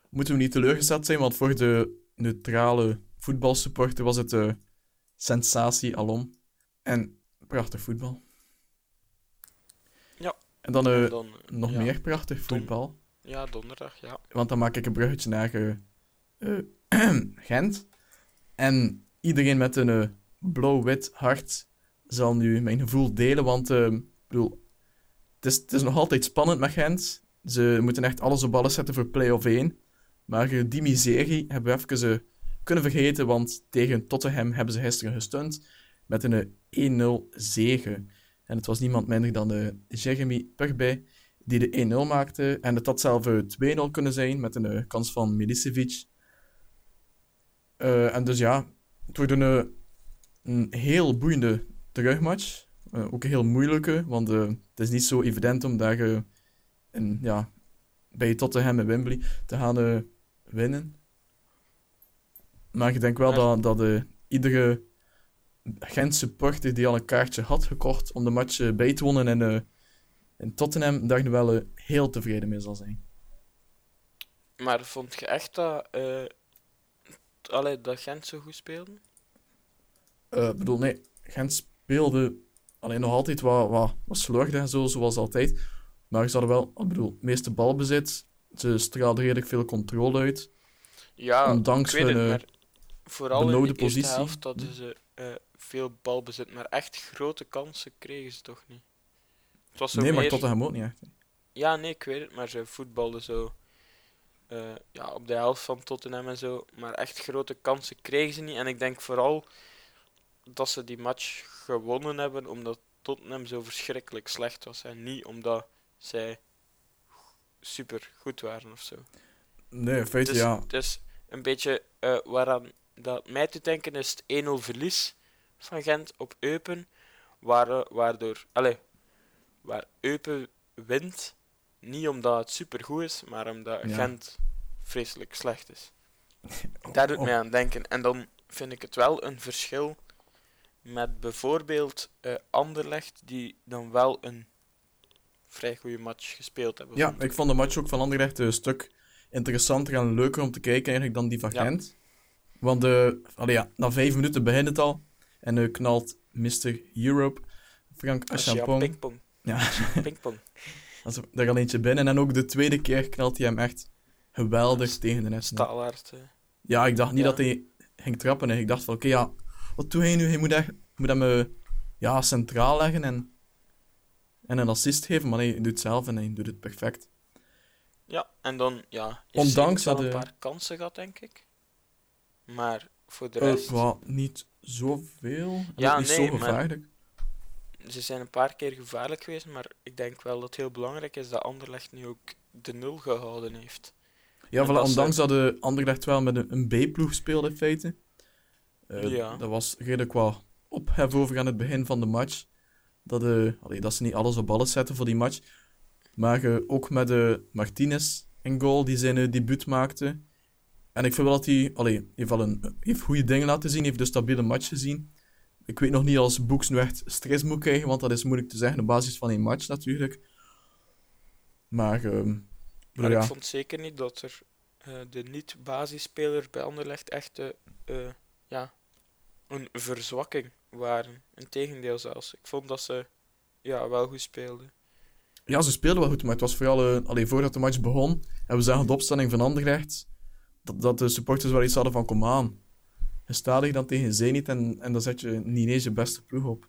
moeten we niet teleurgesteld zijn, want voor de neutrale voetbalsupporter was het sensatie alom. En prachtig voetbal. Ja. En dan eh, En dan, nog ja, meer prachtig voetbal. Ja, donderdag, ja. Want dan maak ik een bruggetje naar eh, eh, Gent. En iedereen met een blauw-wit hart zal nu mijn gevoel delen. Want ik bedoel, het, is, het is nog altijd spannend met Gent. Ze moeten echt alles op ballen zetten voor play-off 1. Maar die miserie hebben we even kunnen vergeten. Want tegen Tottenham hebben ze gisteren gestund met een eh, 1-0 zege. En het was niemand minder dan eh, Jeremy Pugby die de 1-0 maakte. En het had zelf eh, 2-0 kunnen zijn met een eh, kans van Milicevic. Eh, en dus ja, het wordt een, eh, een heel boeiende terugmatch. Eh, ook een heel moeilijke, want eh, het is niet zo evident om daar eh, een, ja, bij Tottenham en Wembley te gaan eh, winnen. Maar ik denk wel dat, dat eh, iedere Gent supporter die al een kaartje had gekocht om de match eh, bij te wonen en eh, in Tottenham daar nu wel eh, heel tevreden mee zal zijn. Maar vond je echt dat, allee, dat Gent zo goed speelde? Ik bedoel, nee, Gent speelde alleen nog altijd wat, wat, wat slordig en zo, zoals altijd. Maar ze hadden wel, ik bedoel, het meeste balbezit. Ze straalden redelijk veel controle uit. Ja, Ondanks ik weet het, maar vooral in de positie. helft hadden ze eh, veel balbezit, maar echt grote kansen kregen ze toch niet. Het was zo Nee, maar. Tottenham ook niet echt. Ja, nee, ik weet het, maar ze voetbalden zo eh, ja, op de helft van Tottenham en zo. Maar echt grote kansen kregen ze niet. En ik denk vooral dat ze die match gewonnen hebben omdat Tottenham zo verschrikkelijk slecht was. En niet omdat zij super goed waren of zo. Nee, in feite is, ja. het is een beetje eh, waaraan dat mij te denken is het 1-0 verlies van Gent op Eupen. Waar, waardoor, allez, waar Eupen wint. Niet omdat het supergoed is, maar omdat Ja. Gent vreselijk slecht is. Daar doet mij aan denken. En dan vind ik het wel een verschil met bijvoorbeeld eh Anderlecht, die dan wel een vrij goede match gespeeld hebben. Ja, ik vond de match ook van Anderlecht een stuk interessanter en leuker om te kijken eigenlijk dan die van Ja. Want eh, allee, ja, na vijf minuten begint het al. En eh, knalt Mr. Europe, Frank Achampong, pingpong. ja, Pingpong. als daar al eentje binnen. En ook de tweede keer knalt hij hem echt geweldig tegen de net. Eh. Ja, ik dacht niet Ja. dat hij ging trappen. En ik dacht van, oké, ja, wat doe hij nu? Hij moet, echt, moet hem eh, ja, centraal leggen en, en een assist geven. Maar nee, hij doet het zelf en hij doet het perfect. Ja, en dan, ja. Ondanks dat een de- paar kansen gehad, denk ik. Maar voor de Eh, rest, wat, niet zoveel. Ja, niet nee, zo maar- gevaarlijk. ze zijn een paar keer gevaarlijk geweest, maar ik denk wel dat het heel belangrijk is dat Anderlecht nu ook de nul gehouden heeft. Ja, voilà, dat ze- ondanks dat de Anderlecht wel met een, B-ploeg speelde in feite. Eh, Ja. Dat was redelijk wat ophef over aan het begin van de match. Dat, eh, allee, dat ze niet alles op ballen zetten voor die match. Maar eh, ook met de Martinez in goal, die zijn eh, debuut maakte. En ik vind wel dat hij, allee, heeft wel een, heeft goede dingen laten zien, heeft een stabiele match gezien. Ik weet nog niet als Boeks nu echt stress moet krijgen, want dat is moeilijk te zeggen op basis van één match natuurlijk. Maar, ehm, Maar ja. ik vond zeker niet dat er eh, de niet-basisspeler bij Anderlecht echt eh, ja, een verzwakking waren. Integendeel zelfs. Ik vond dat ze ja, wel goed speelden. Ja, ze speelden wel goed, maar het was vooral... allee, voordat de match begon, en we zagen de opstelling van Anderlecht, dat, dat de supporters wel iets hadden van, kom aan. Gestadig dan tegen Zenit en, en dan zet je niet eens je beste ploeg op.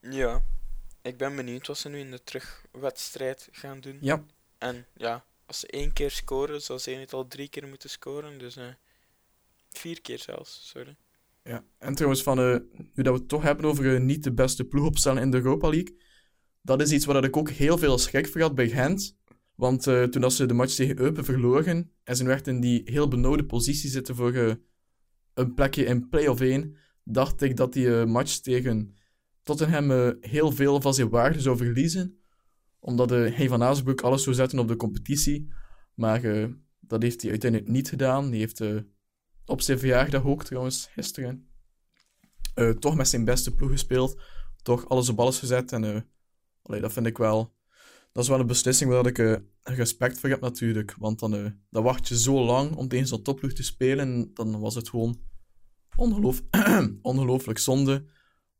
Ja, ik ben benieuwd wat ze nu in de terugwedstrijd gaan doen. Ja, En ja, als ze één keer scoren, zal ze het al drie keer moeten scoren. Dus eh, vier keer zelfs, sorry. Ja, en trouwens, van, eh, nu dat we het toch hebben over eh, niet de beste ploeg opstellen in de Europa League, dat is iets waar ik ook heel veel schrik voor had bij Gent. Want eh, toen dat ze de match tegen Eupen verloren en ze echt in die heel benauwde positie zitten voor eh, een plekje in play-off 1, dacht ik dat die eh, match tegen Tottenham heel veel van zijn waarde zou verliezen. Omdat hij van Azenbroek alles zou zetten op de competitie. Maar dat heeft hij uiteindelijk niet gedaan. Die heeft op zijn verjaardag ook trouwens, gisteren, toch met zijn beste ploeg gespeeld. Toch alles op alles gezet. En dat vind ik wel... Dat is wel een beslissing waar ik eh, respect voor heb natuurlijk. Want dan, eh, dan wacht je zo lang om tegen zo'n topploeg te spelen. En dan was het gewoon ongeloof ongelooflijk zonde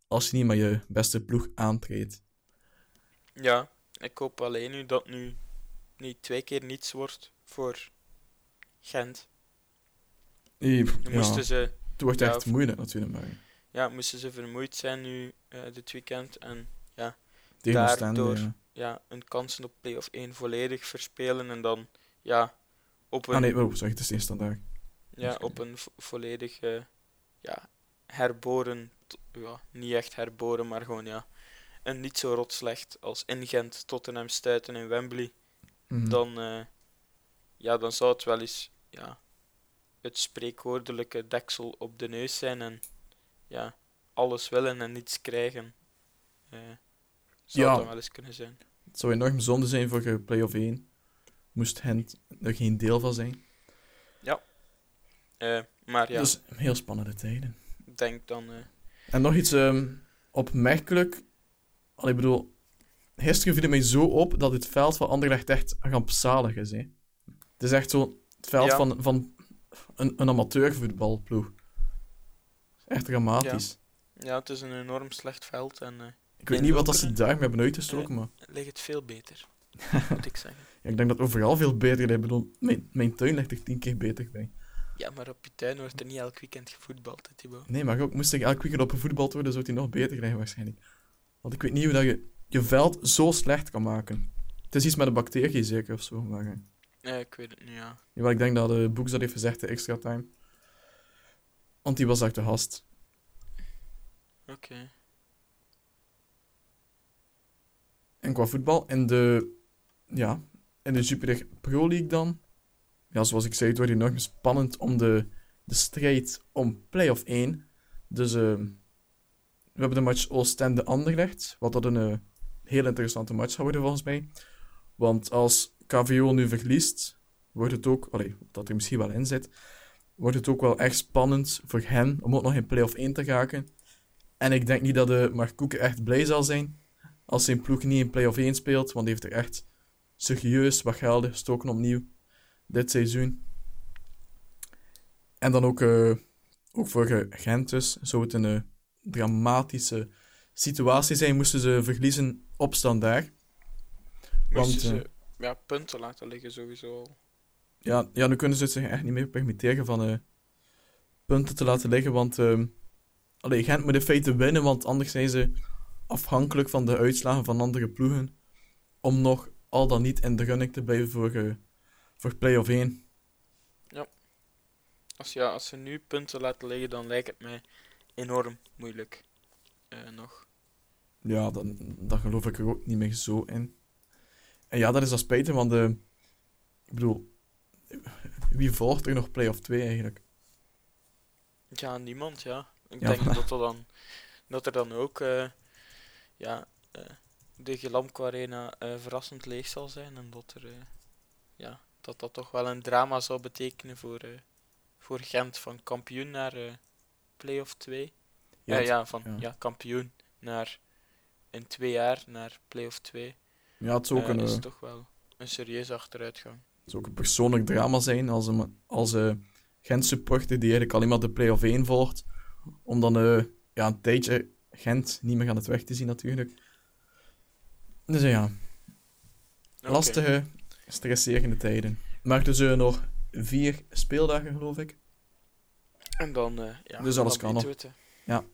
als je niet met je beste ploeg aantreedt. Ja, ik hoop alleen nu dat nu niet twee keer niets wordt voor Gent. Nu Ja, moesten ze, het wordt ja, echt moeilijk natuurlijk. Maar ja, moesten ze vermoeid zijn nu eh, dit weekend en tegen Daardoor- ja. Ja, hun kansen op play-off 1 volledig verspelen en dan ja, op een, Ah nee, oh, sorry, het is eerst vandaag. ja, op een vo- volledig eh, ja, herboren, ja, niet echt herboren, maar gewoon ja, een niet zo rot slecht als in Gent Tottenham stuiten in Wembley. Mhm. dan, eh, ja, dan zou het wel eens ja, het spreekwoordelijke deksel op de neus zijn en ja, alles willen en niets krijgen. eh, zou Ja. het dan wel eens kunnen zijn. Het zou enorm zonde zijn voor je play-off 1. Moest Gent er geen deel van zijn. Eh, maar ja, Dus heel spannende tijden. ik denk dan. eh, En nog iets ehm, opmerkelijk. Al, ik bedoel, gisteren viel het mij zo op dat het veld van Anderlecht echt rampzalig is. Hè. Het is echt zo het veld Ja. van, van een, een amateurvoetbalploeg. Echt dramatisch. ja, het is een enorm slecht veld en eh, Ik weet niet wat dat ze daarmee hebben uitgestoken, maar ligt het veel beter, moet ik zeggen. ja, ik denk dat overal veel beter. Ik bedoel, mijn, mijn tuin ligt er tien keer beter bij. Ja, maar op je tuin wordt er niet elk weekend gevoetbald, hè, Thibaut. Nee, maar ook moest ik elke weekend op een voetbal worden, zou hij nog beter krijgen waarschijnlijk. Want ik weet niet hoe dat je je veld zo slecht kan maken. Het is iets met een bacterie zeker of zo. Maar, eh, Ja, ik weet het niet, ja. jawel, ik denk dat de Boeks dat heeft gezegd, de extra time. Want die was daar te gast. Oké. En qua voetbal, in de, ja, in de Pro League dan. Ja, zoals ik zei, het wordt enorm spannend om de, de strijd om play-off 1. Dus eh, we hebben de match Oostende-Anderlecht, wat dat een eh, heel interessante match zou worden volgens mij. Want als KVO nu verliest, wordt het ook, allee, dat er misschien wel in zit, wordt het ook wel echt spannend voor hen om ook nog in play-off 1 te raken. En ik denk niet dat de Mark Koeken echt blij zal zijn als zijn ploeg niet in play-off 1 speelt, want die heeft er echt serieus wat gelden gestoken opnieuw dit seizoen. En dan ook, eh, ook voor Gent dus, zou het een eh, dramatische situatie zijn, moesten ze verliezen op standaard. Want, Moesten ze eh, ja, punten laten liggen sowieso. Ja, ja, nu kunnen ze het zich echt niet meer permitteren van punten te laten liggen, want uh, allee, Gent moet in feite winnen, want anders zijn ze afhankelijk van de uitslagen van andere ploegen om nog al dan niet in de running te blijven voor, eh, voor play-off 1. Als, ja, als ze nu punten laten liggen, dan lijkt het mij enorm moeilijk. Eh, nog. Ja, dan, dan geloof ik er ook niet meer zo in. En ja, dat is al spijtig, want eh, ik bedoel, wie volgt er nog play-off 2 eigenlijk? Ja, niemand, ja. Ik Ja, denk dat er dan, dat er dan ook ja, eh, de Gelamco Arena eh, verrassend leeg zal zijn. En dat, er, eh, ja, dat dat toch wel een drama zou betekenen voor, voor Gent. Van kampioen naar play-off 2. Ja, ja, van ja. ja. kampioen naar in twee jaar naar play-off 2. ja, het zou ook een, is toch wel een serieuze achteruitgang. Het zou ook een persoonlijk drama zijn als een, als een Gent-supporter die eigenlijk alleen maar de play-off 1 volgt, om dan eh, ja, een tijdje Gent niet meer aan het weg te zien natuurlijk. Dus ja, lastige, stresserende tijden. Maar er zullen nog vier speeldagen, geloof ik. En dan, eh, ja, Dus alles kan het, hè. Ja.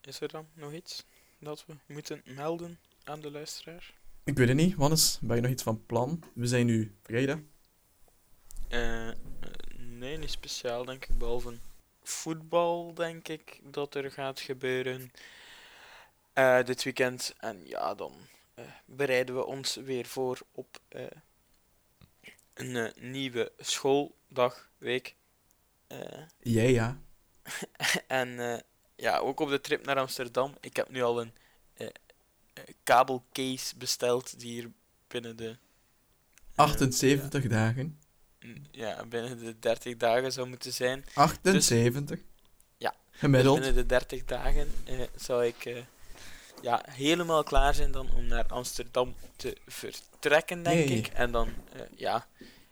Is er dan nog iets dat we moeten melden aan de luisteraar? Ik weet het niet, Wannes, ben je nog iets van plan? We zijn nu vrijdag. Eh, nee, niet speciaal, denk ik, behalve voetbal, denk ik, dat er gaat gebeuren eh, dit weekend. En ja, dan eh, bereiden we ons weer voor op eh, een nieuwe schooldag, week. Ja, ja. en ja, ook op de trip naar Amsterdam. Ik heb nu al een kabelcase besteld die hier binnen de, 78 dagen. Ja, binnen de 30 dagen zou moeten zijn. 78. Ja. Gemiddeld. Binnen de 30 dagen eh, zou ik eh, ja, helemaal klaar zijn dan om naar Amsterdam te vertrekken, denk Nee. ik. En dan, eh, ja,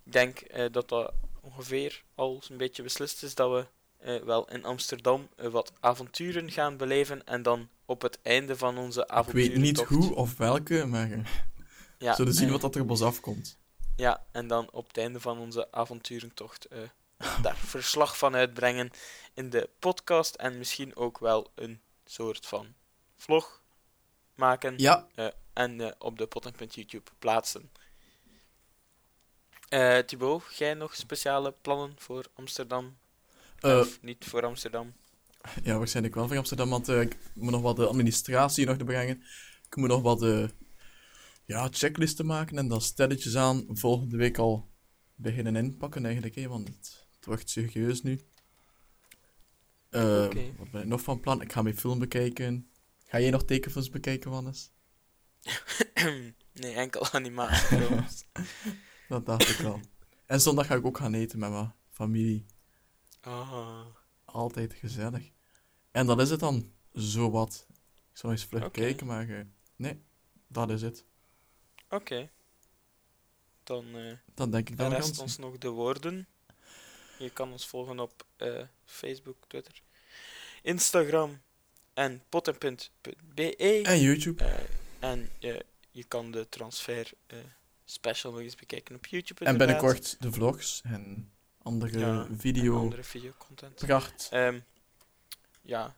ik denk eh, dat dat ongeveer al een beetje beslist is dat we eh, wel in Amsterdam wat avonturen gaan beleven. En dan op het einde van onze Ik avonturen. weet niet hoe of welke, maar we Ja, zullen zien wat dat er op ons afkomt. Ja, en dan op het einde van onze avonturentocht eh, daar verslag van uitbrengen in de podcast en misschien ook wel een soort van vlog maken Ja, eh, en eh, op de YouTube plaatsen. Eh Thibaut, jij nog speciale plannen voor Amsterdam? of niet voor Amsterdam? ja, waarschijnlijk wel voor Amsterdam, want ik moet nog wat de administratie nog te brengen. Ik moet nog wat ja, checklisten maken en dan stelletjes aan volgende week al beginnen inpakken eigenlijk, hè, want het, het wordt serieus nu. Oké. Wat ben ik nog van plan? Ik ga mijn film bekijken. Ga jij nog tekenfilms bekijken, Wannes? nee, enkel animatiefilms. Dat dacht ik wel. En zondag ga ik ook gaan eten met mijn familie. Ah, Altijd gezellig. En dat is het dan, zowat. Ik zal eens vlug kijken, maar eh, nee, dat is het. Oké. Dan eh, Dan denk ik Dan rest ons nog de woorden. Je kan ons volgen op eh, Facebook, Twitter, Instagram en potten.be. En YouTube. Eh, en je kan de transfer special nog eens bekijken op YouTube. En binnenkort de vlogs en andere Ja, En video. andere videocontent. Pracht. Ehm, ja,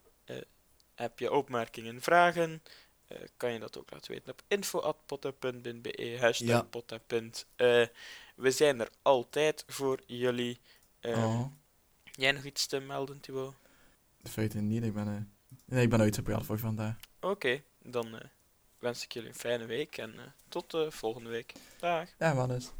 heb je opmerkingen, vragen, eh, kan je dat ook laten weten op info.potten.be, hashtag Ja. potten. Eh, we zijn er altijd voor jullie. Ehm, oh, Jij nog iets te melden, de feiten niet. Ik ben, eh, nee, ik ben uitgepraat voor vandaag. Oké, dan eh, wens ik jullie een fijne week en eh, tot de volgende week. Dag. Ja, Wannes.